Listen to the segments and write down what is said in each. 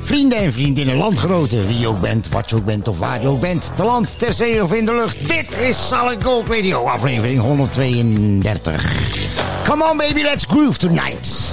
Vrienden en vriendinnen, landgenoten, wie je ook bent, wat je ook bent of waar je ook bent, te land, ter zee of in de lucht. Dit is Solid Gold Radio, aflevering 132. Come on baby, let's groove tonight.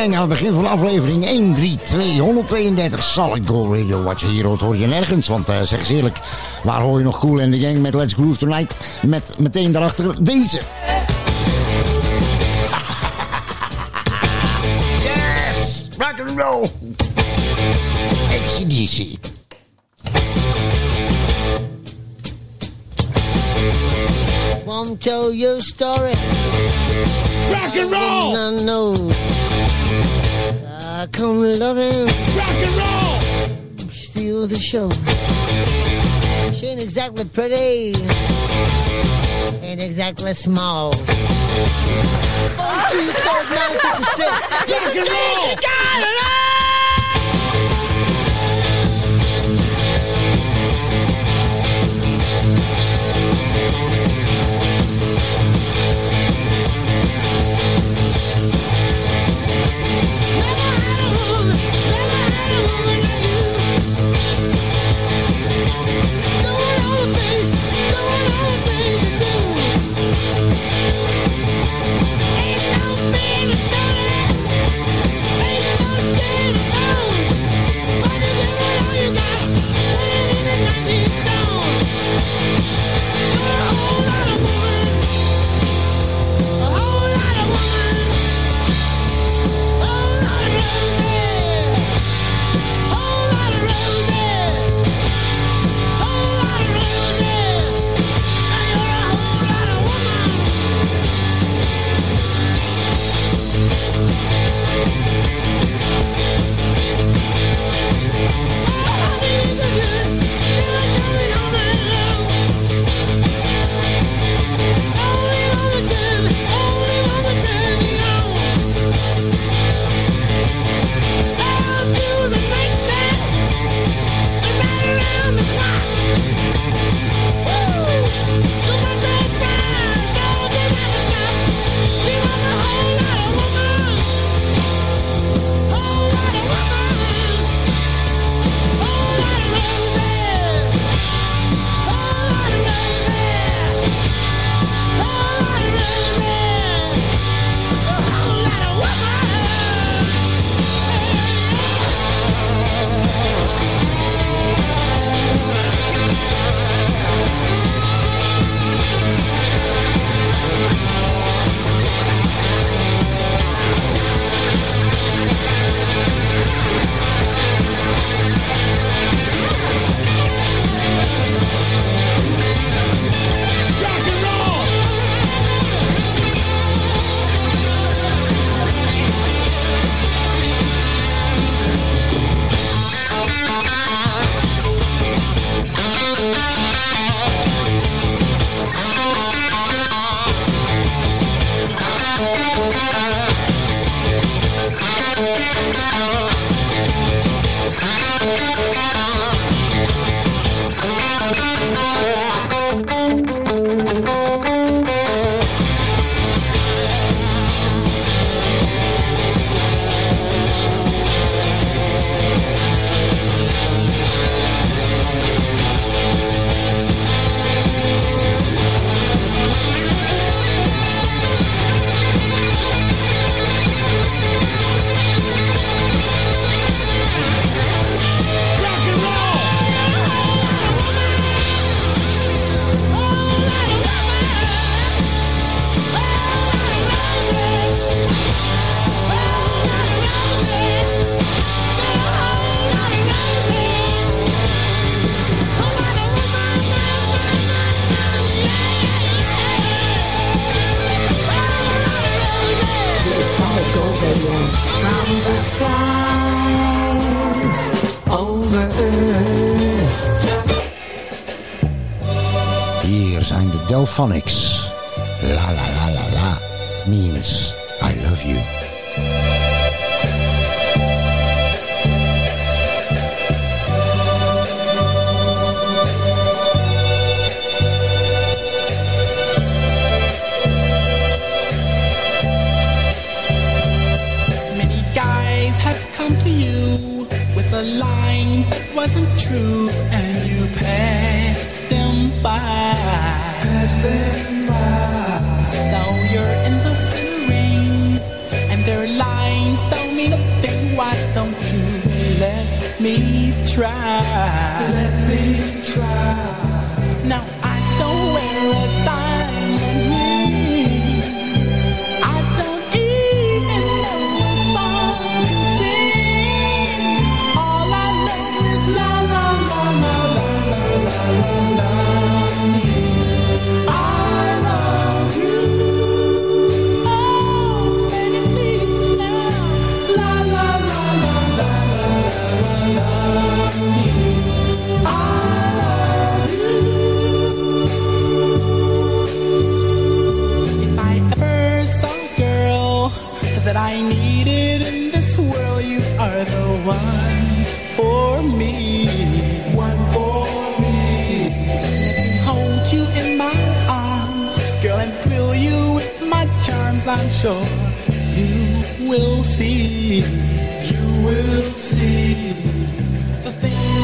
Gang aan het begin van aflevering 132, 132 Solid Gold Radio. Wat je hier hoort, hoor je nergens. Want eh, zeg eens eerlijk, waar hoor je nog Cool and the Gang met Let's Groove Tonight? Met meteen daarachter deze. Yes, rock and roll. ACDC. Won't tell your story. Rock and roll. No, no. I come loving. Rock and roll. Steal the show. She ain't exactly pretty. Ain't exactly small. One, two, four, nine, fifty-six. Rock and roll. Delphonics. La la la la la means I love you. Many guys have come to you with a line that wasn't true try. sure you will see, you will see the things.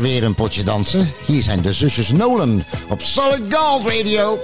weer een potje dansen. Hier zijn de zusjes Nolan op Solid Gold Radio.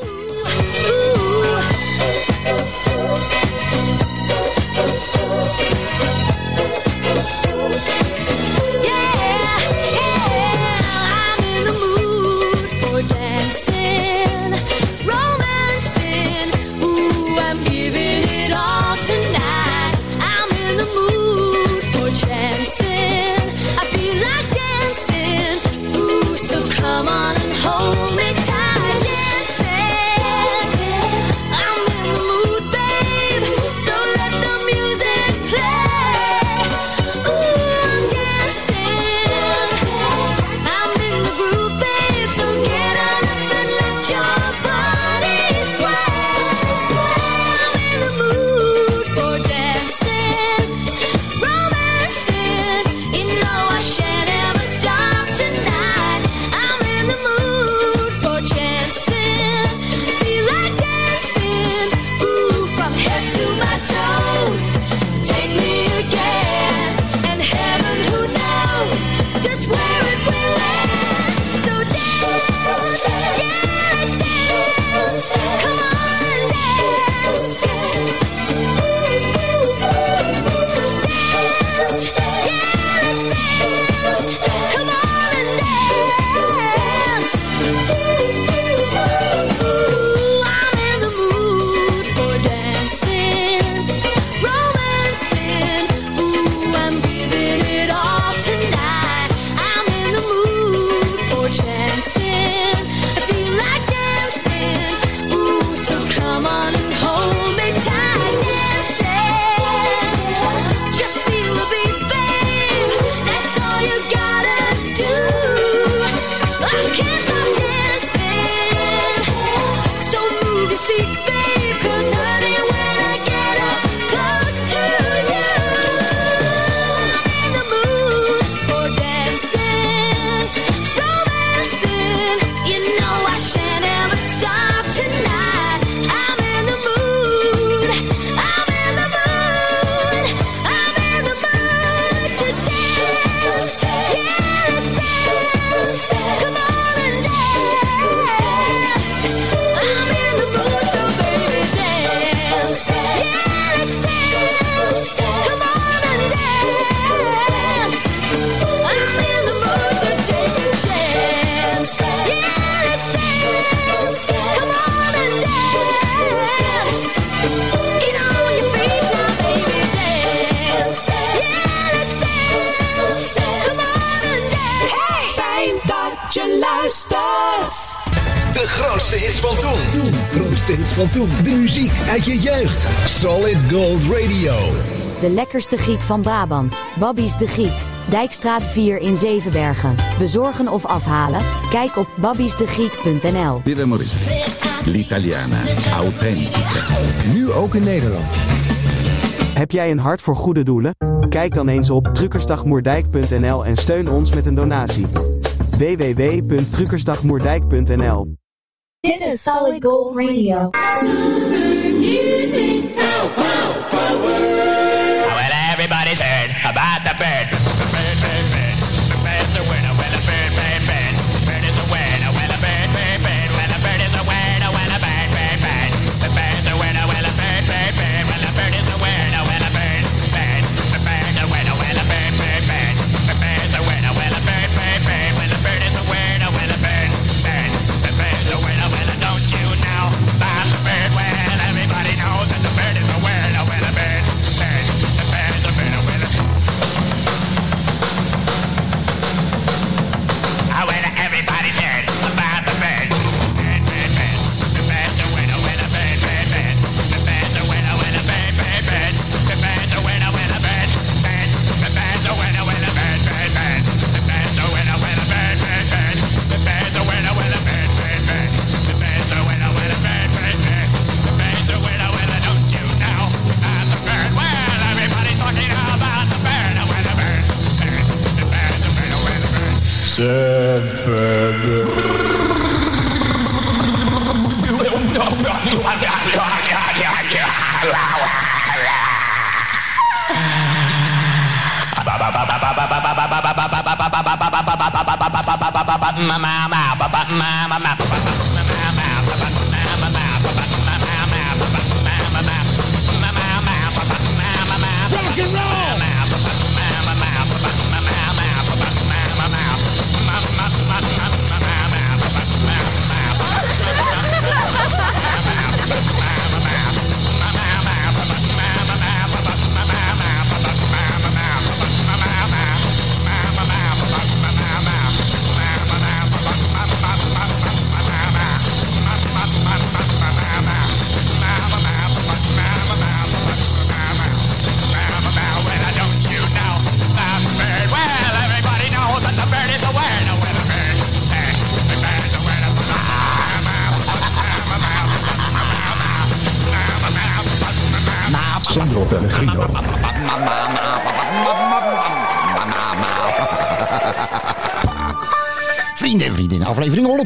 Gold Radio. De lekkerste Griek van Brabant. Babby's de Griek. Dijkstraat 4 in Zevenbergen. Bezorgen of afhalen? Kijk op babbiesdegriek.nl. Pietre Morì. L'italiana. Authentica. Nu ook in Nederland. Heb jij een hart voor goede doelen? Kijk dan eens op truckersdagmoerdijk.nl en steun ons met een donatie. www.truckersdagmoerdijk.nl Dit is Solid Gold Radio. Well, wizard about the bird. ba ma ma ma ba ba ma ma ma ba ba.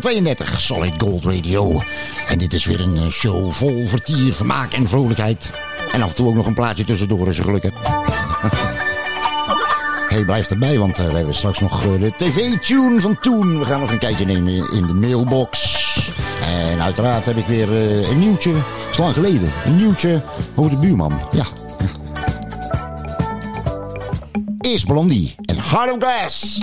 32, Solid Gold Radio. En dit is weer een eh, show vol vertier, vermaak en vrolijkheid. En af en toe ook nog een plaatje tussendoor als je geluk hebt. hey, blijf erbij, want eh, we hebben straks nog eh, de tv-tune van toen. We gaan nog een kijkje nemen in de mailbox. En uiteraard heb ik weer een nieuwtje, dat is lang geleden, een nieuwtje over de buurman. Ja. Eerst Blondie en Hard of Glass.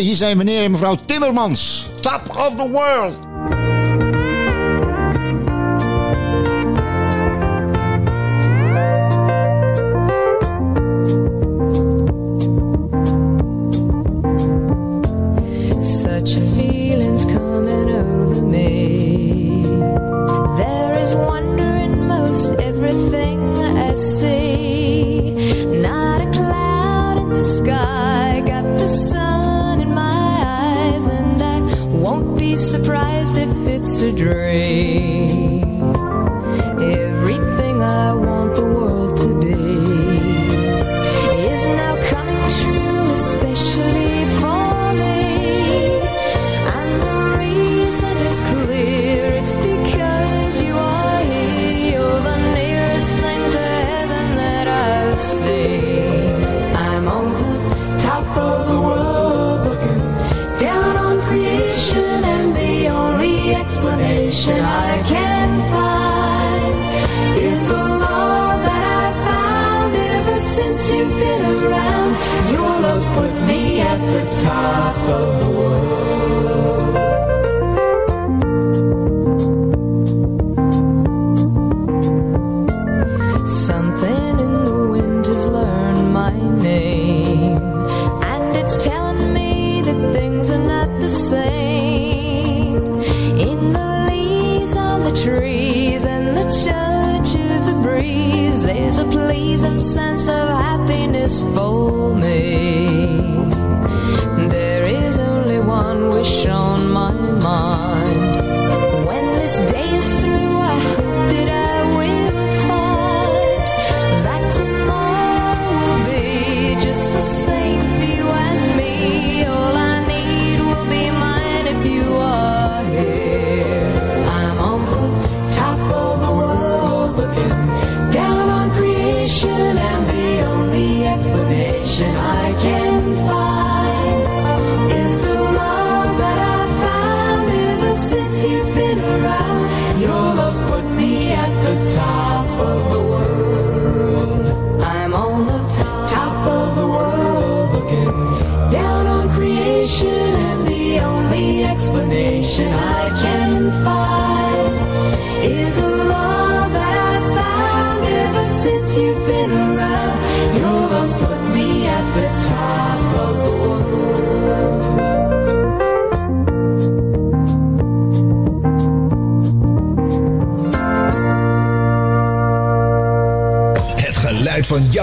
Hier zijn meneer en mevrouw Timmermans. Top of the world.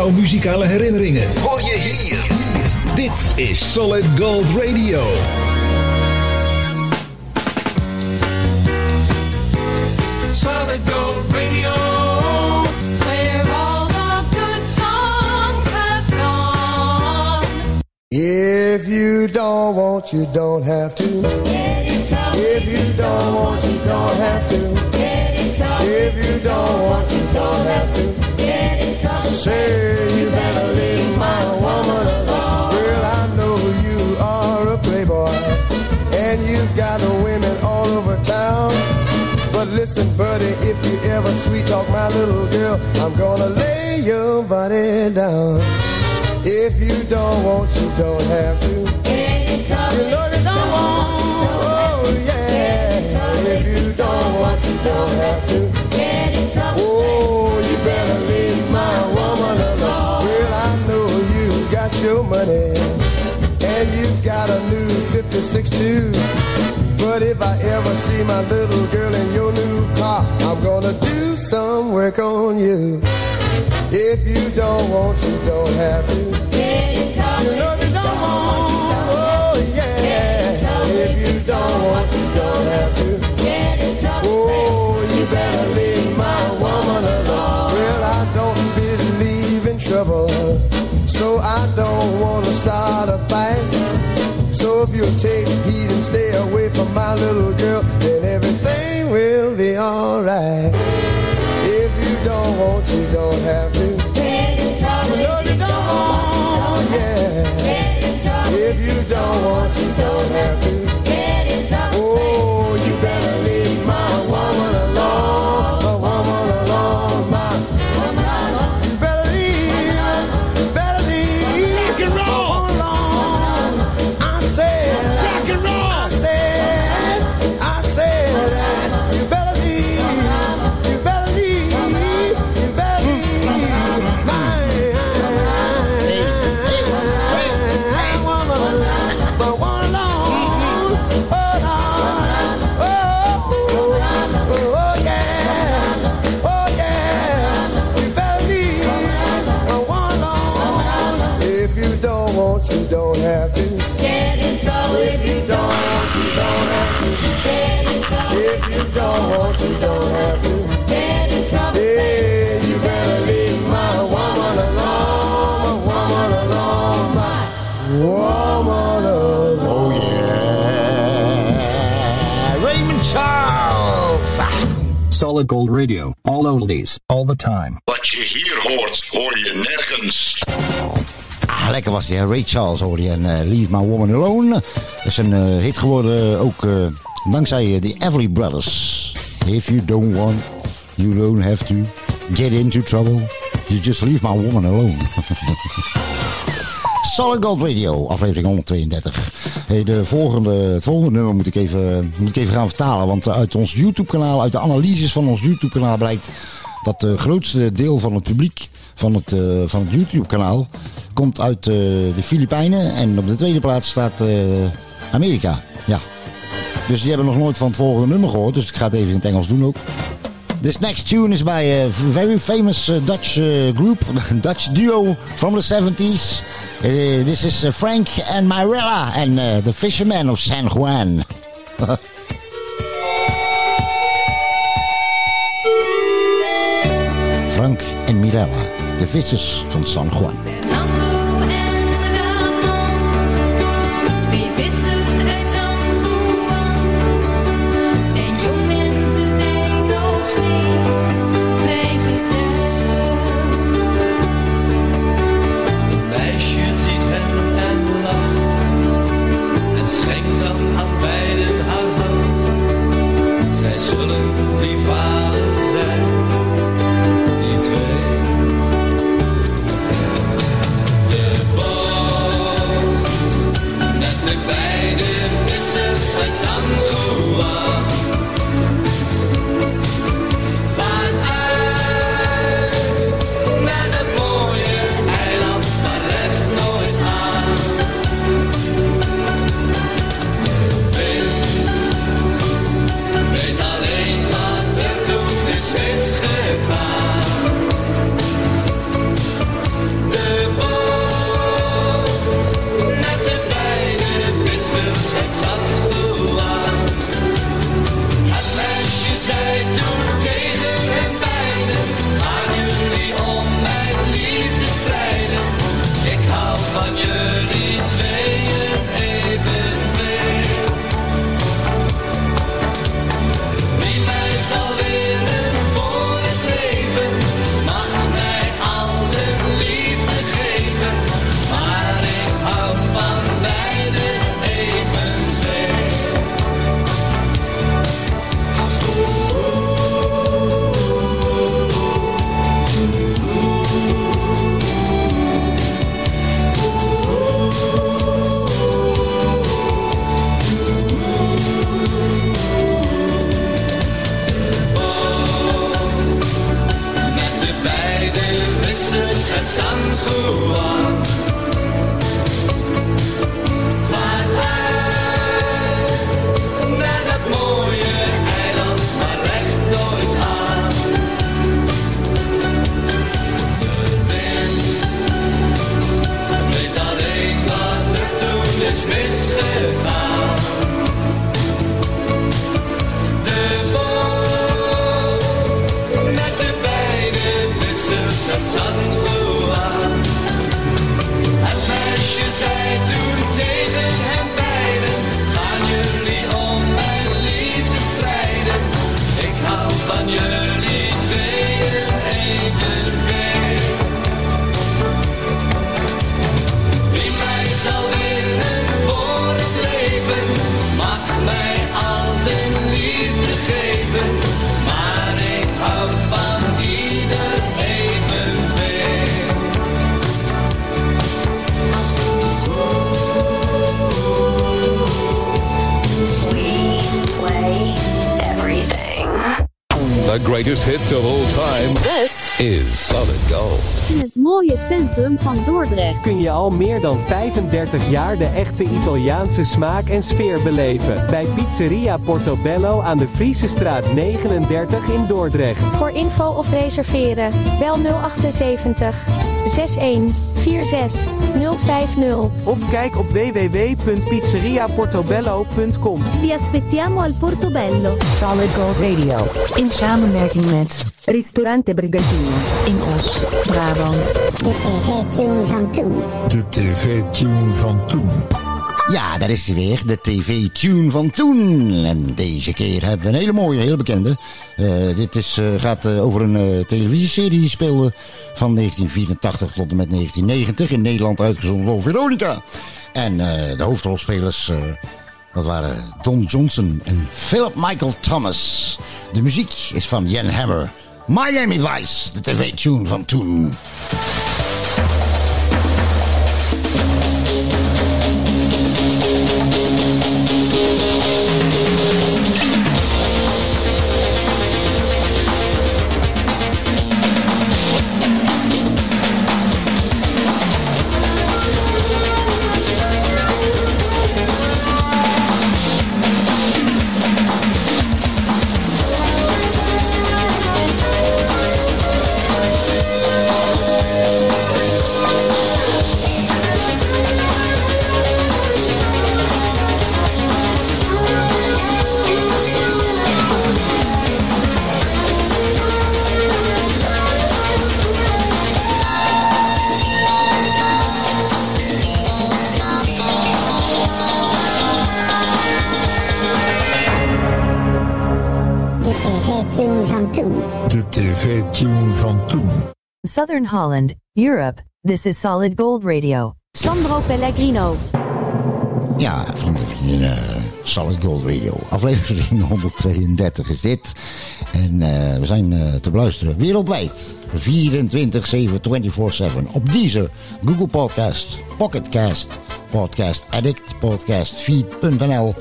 Jouw muzikale herinneringen. Hoor je hier. Dit is Solid Gold Radio. Solid Gold Radio. Where all the good songs have gone. If you don't want, you don't have to. Listen, buddy, if you ever sweet talk my little girl, I'm gonna lay your body down. If you don't want, you don't have to. You know you don't want. Oh yeah. If you don't want, you don't have to. Oh, you better leave my woman alone. Well, I know you got your money and you've got a new 56 too. But if I ever see my little girl in your new car, I'm gonna do some work on you. If you don't want, you don't have to. You know you don't want. Oh yeah. If you don't want, you don't have to. Oh, you better leave my woman alone. Well, I don't believe in trouble, so I don't wanna start a fight. So if you'll take stay away from my little girl, then everything will be alright. If you don't want, you don't have Solid Gold Radio. All oldies, all the time. Wat je hier hoort, hoor je nergens. Ah, lekker was die? Ray Charles hoorde je. En eh, Leave My Woman Alone. Dat is een eh, hit geworden, ook eh, dankzij eh, de Everly Brothers. If you don't want, you don't have to get into trouble. You just leave my woman alone. Solid Gold Radio, aflevering 132. Hey, de volgende, het volgende nummer moet ik, even, moet ik even gaan vertalen. Want uit ons YouTube-kanaal, uit de analyses van ons YouTube-kanaal blijkt dat het grootste deel van het publiek van het, eh, van het YouTube-kanaal komt uit eh, de Filipijnen. En op de tweede plaats staat eh, Amerika. Ja. Dus die hebben nog nooit van het volgende nummer gehoord. Dus ik ga het even in het Engels doen ook. This next tune is by a very famous uh, Dutch uh, group, Dutch duo from the 70s. Uh, this is uh, Frank and Myrella and uh, the Fishermen of San Juan. Frank en Mirella, de vissers van San Juan. 35 jaar de echte Italiaanse smaak en sfeer beleven. Bij Pizzeria Portobello aan de Friese straat 39 in Dordrecht. Voor info of reserveren, bel 078 61 46 050. Of kijk op www.pizzeriaportobello.com. Vi aspettiamo al Portobello. Solid Gold Radio. In samenwerking met Ristorante Brigantino. In Os, Brabant. De tv-tune van toen. De tv-tune van toen. Ja, daar is hij weer, de tv-tune van toen. En deze keer hebben we een hele mooie, hele bekende. Eh, dit is, eh, gaat eh, over een eh, televisieserie die speelde van 1984 tot en met 1990 in Nederland uitgezonden door Veronica. En eh, de hoofdrolspelers, eh, dat waren Don Johnson en Philip Michael Thomas. De muziek is van Jan Hammer. Miami Vice, de tv-tune van toen. De tv-tune van toen. De tv-tune van toen. Southern Holland, Europe. This is Solid Gold Radio. Sandro Pellegrino. Ja, vrienden en vriendinnen, eh, Solid Gold Radio. Aflevering 132 is dit. En eh, we zijn eh, te beluisteren wereldwijd. 24, 7, 24, 7. Op Deezer, Google Podcast, Pocketcast, Podcast Addict, Podcastfeed.nl.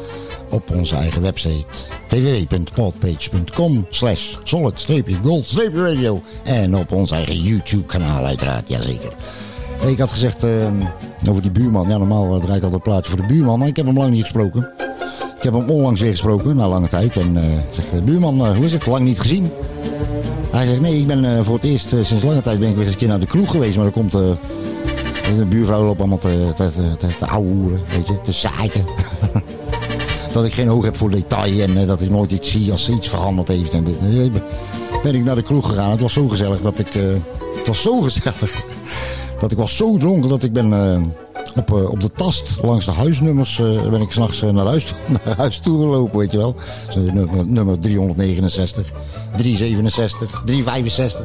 Op onze eigen website www.podpage.com slash solid-gold-radio. En op ons eigen YouTube kanaal uiteraard, jazeker. Ik had gezegd eh, over die buurman. Ja, normaal draai ik altijd een plaatje voor de buurman. Maar ik heb hem lang niet gesproken. Ik heb hem onlangs weer gesproken, na lange tijd. En eh zeg, eh, buurman, eh, hoe is het? Lang niet gezien? Hij zegt, nee, ik ben eh, voor het eerst eh, sinds lange tijd ben ik weer eens een keer naar de kroeg geweest. Maar er komt... eh de buurvrouw loopt allemaal te, te, weet je, te zaaien. dat ik geen oog heb voor detail en eh, dat ik nooit iets zie als ze iets veranderd heeft. En dit, ben ik naar de kroeg gegaan. Het was zo gezellig dat ik... eh, het was zo gezellig dat ik was zo dronken dat ik ben eh, op, op de tast langs de huisnummers ben ik s'nachts naar, huis, naar huis toe gelopen, weet je wel. Nummer, nummer 369, 367, 365.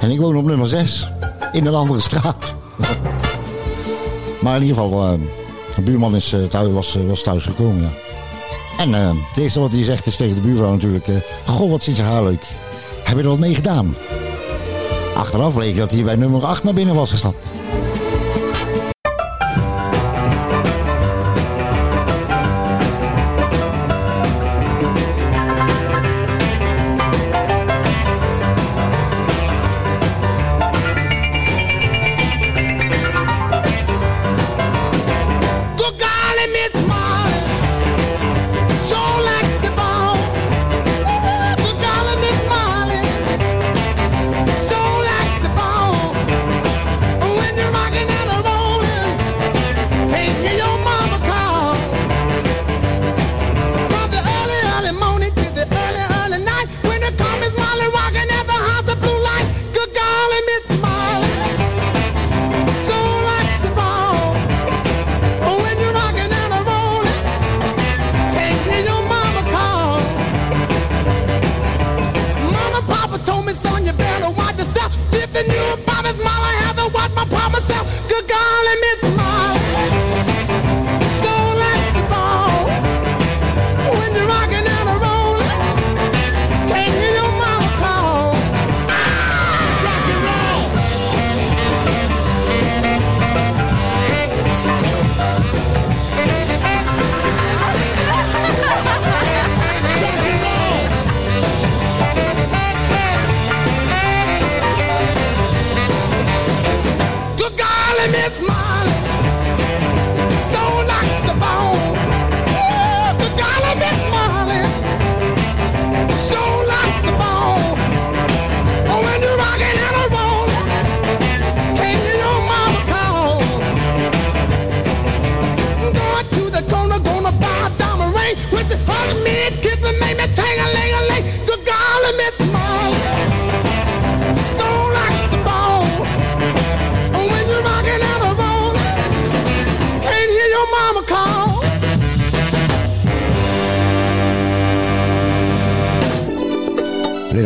En ik woon op nummer 6 in een andere straat. maar in ieder geval, de buurman is, was, was thuis gekomen, ja. En eh, het eerste wat hij zegt is tegen de buurvrouw natuurlijk... eh, Goh, wat ziet ze haar leuk. Heb je er wat mee gedaan? Achteraf bleek dat hij bij nummer 8 naar binnen was gestapt.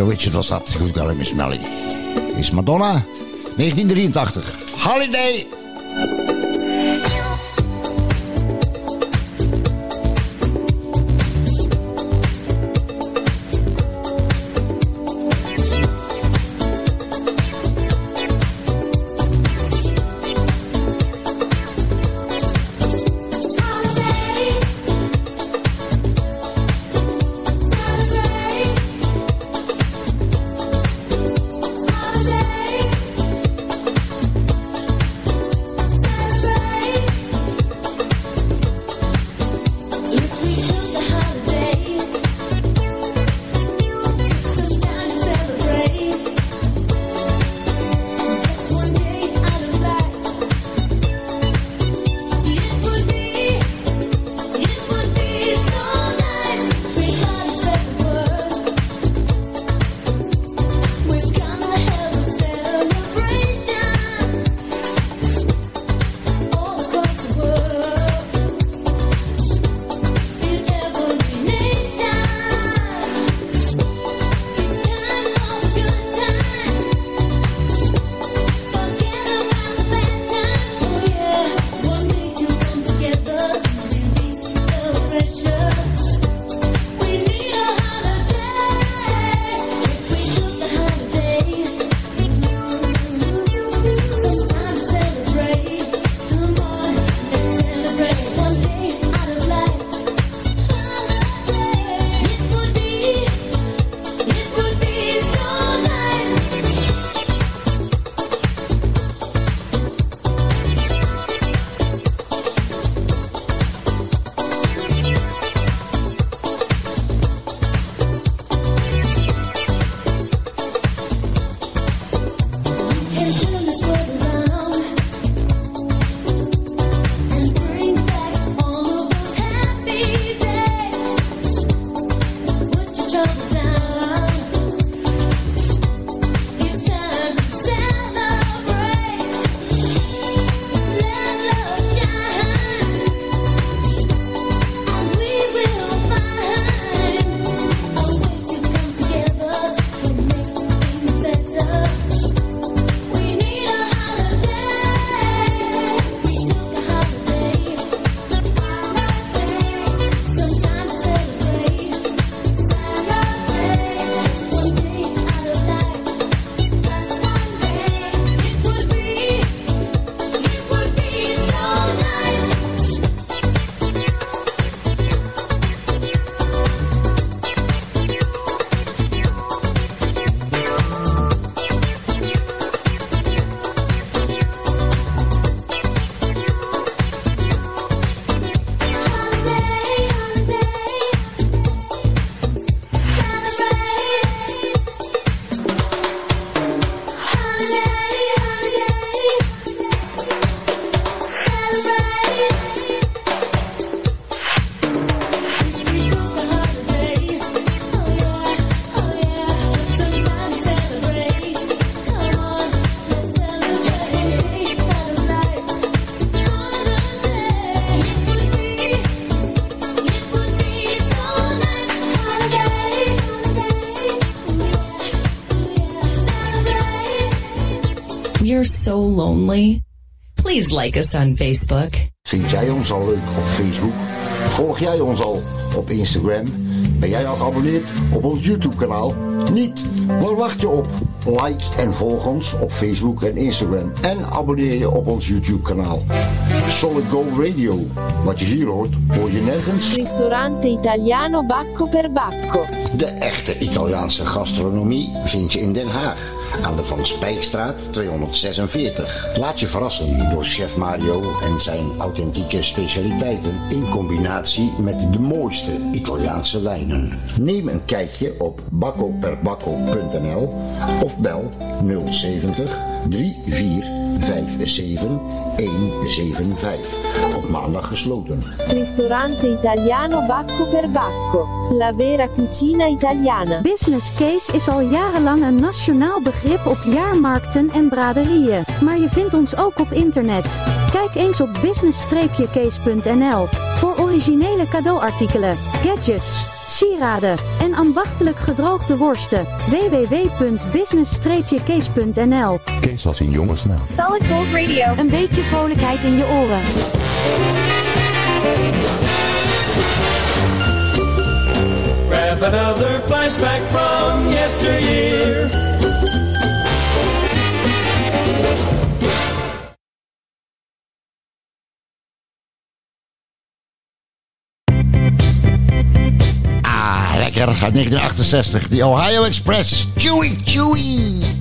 Little Richard was dat. Golly, Miss Melly. Is Madonna. 1983. Holiday. Please like us on Facebook. Vind jij ons al leuk op Facebook? Volg jij ons al op Instagram? Ben jij al geabonneerd op ons YouTube kanaal? Niet? Waar wacht je op? Like en volg ons op Facebook en Instagram. En abonneer je op ons YouTube kanaal. Solid Gold Radio. Wat je hier hoort, hoor je nergens. Ristorante italiano Bacco per Bacco. De echte Italiaanse gastronomie vind je in Den Haag. Aan de Van Spijkstraat 246. Laat je verrassen door chef Mario en zijn authentieke specialiteiten in combinatie met de mooiste Italiaanse wijnen. Neem een kijkje op baccoperbacco.nl of bel 070 3457 175. Op maandag gesloten. Ristorante italiano Bacco per Bacco. La vera cucina italiana. Business case is al jarenlang een nationaal begrip op jaarmarkten en braderieën. Maar je vindt ons ook op internet. Kijk eens op business-case.nl voor originele cadeauartikelen, gadgets, sieraden en ambachtelijk gedroogde worsten. www.business-case.nl Kees als een jongensnaam. Solid Gold Radio. Een beetje vrolijkheid in je oren have another flashback from yesteryear. Ah, lekker. Uit 1968. die Ohio Express. Chewy, chewy.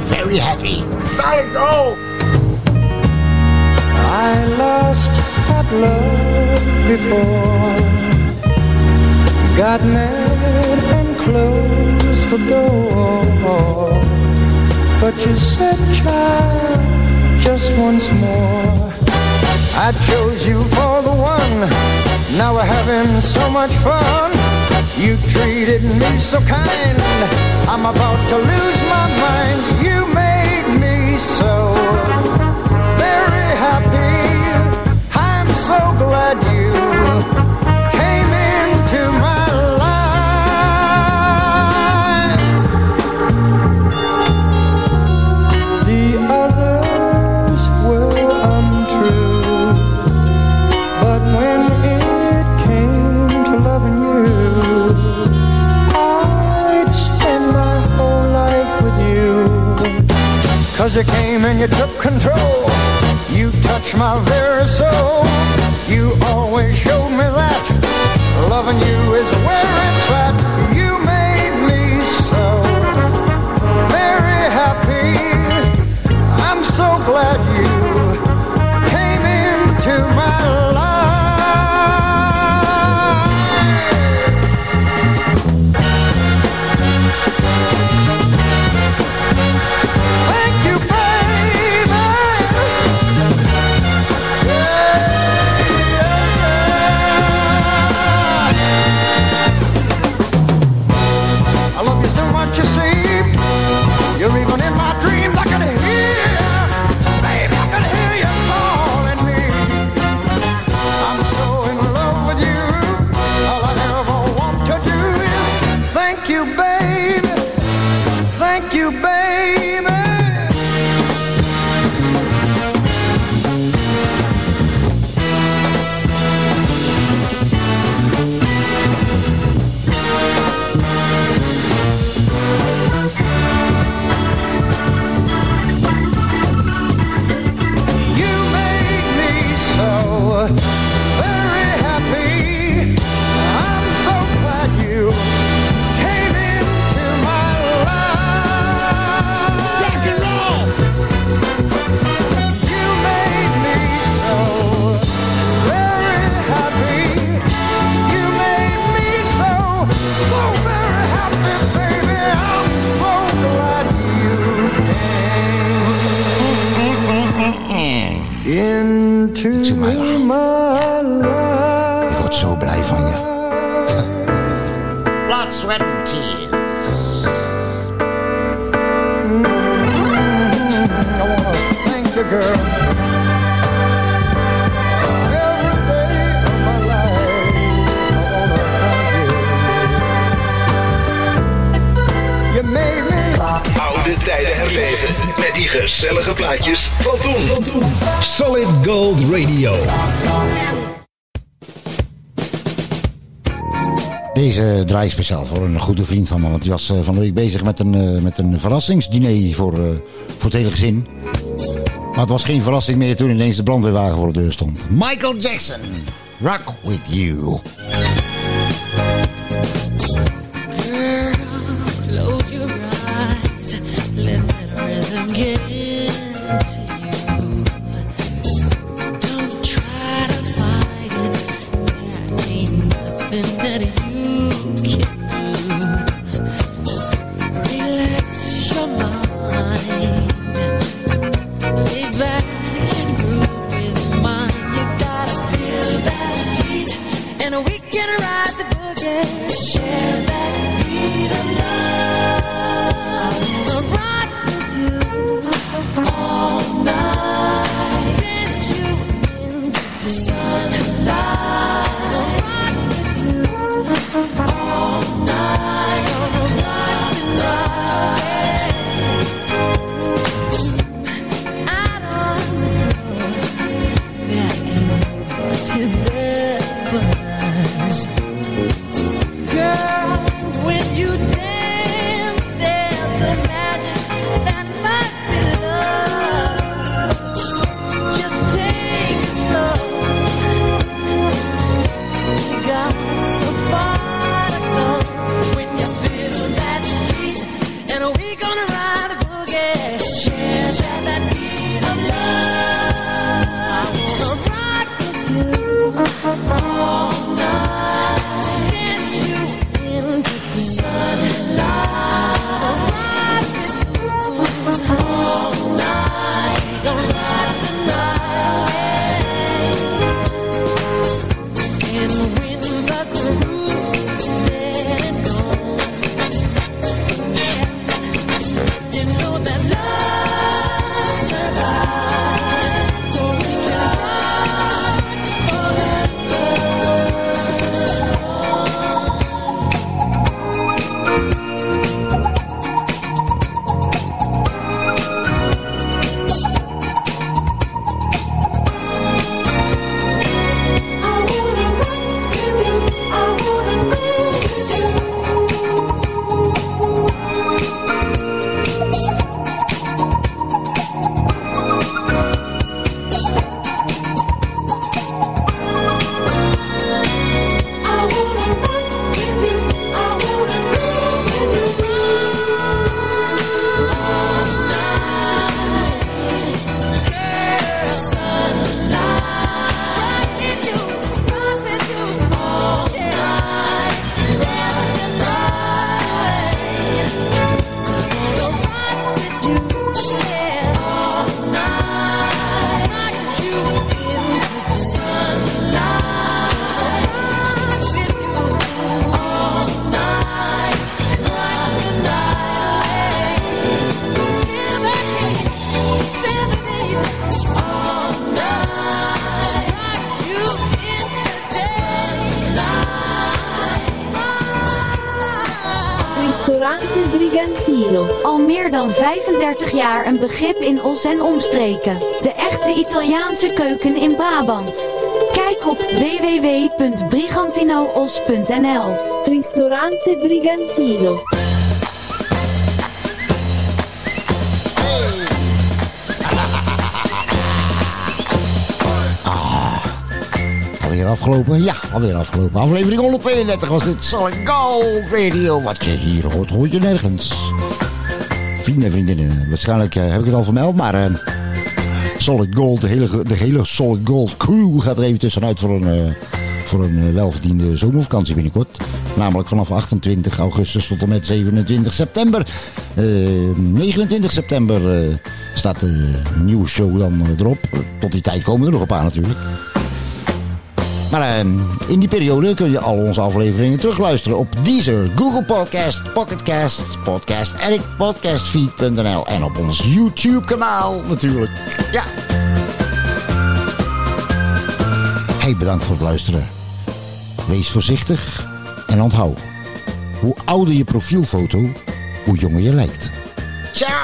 very happy. Sonic, go! I lost that love before. Got mad and closed the door. But you said, child, just once more. I chose you for the one. Now we're having so much fun. You treated me so kind. I'm about to lose my mind. You made me so very happy. I'm so glad Cause you came and you took control. You touched my very soul. You always showed me that loving you is a way. Deze draai speciaal voor een goede vriend van me. Want die was eh, van de week bezig met een, eh, met een verrassingsdiner voor, eh, voor het hele gezin. Maar het was geen verrassing meer toen ineens de brandweerwagen voor de deur stond. Michael Jackson, Rock With You. Girl, close your eyes. Let that rhythm get Brigantino. Al meer dan 35 jaar een begrip in Os en omstreken. De echte Italiaanse keuken in Brabant. Kijk op www.brigantinoos.nl Ristorante Brigantino. Afgelopen? Ja, alweer afgelopen. Aflevering 132 was dit Solid Gold Radio. Wat je hier hoort, hoor je nergens. Vrienden en vriendinnen, waarschijnlijk eh, heb ik het al vermeld, maar... eh, Solid Gold, de hele, de hele Solid Gold crew gaat er even tussenuit voor een, eh, voor een welverdiende zomervakantie binnenkort. Namelijk vanaf 28 augustus tot en met 27 september. Eh, 29 september staat de nieuwe show dan erop. Tot die tijd komen er nog een paar natuurlijk. Maar eh, in die periode kun je al onze afleveringen terugluisteren op Deezer, Google Podcast, Pocketcast, Podcast Addict, Podcastfeed.nl en op ons YouTube kanaal natuurlijk. Ja. Hey, bedankt voor het luisteren. Wees voorzichtig en onthoud. Hoe ouder je profielfoto, hoe jonger je lijkt. Ciao!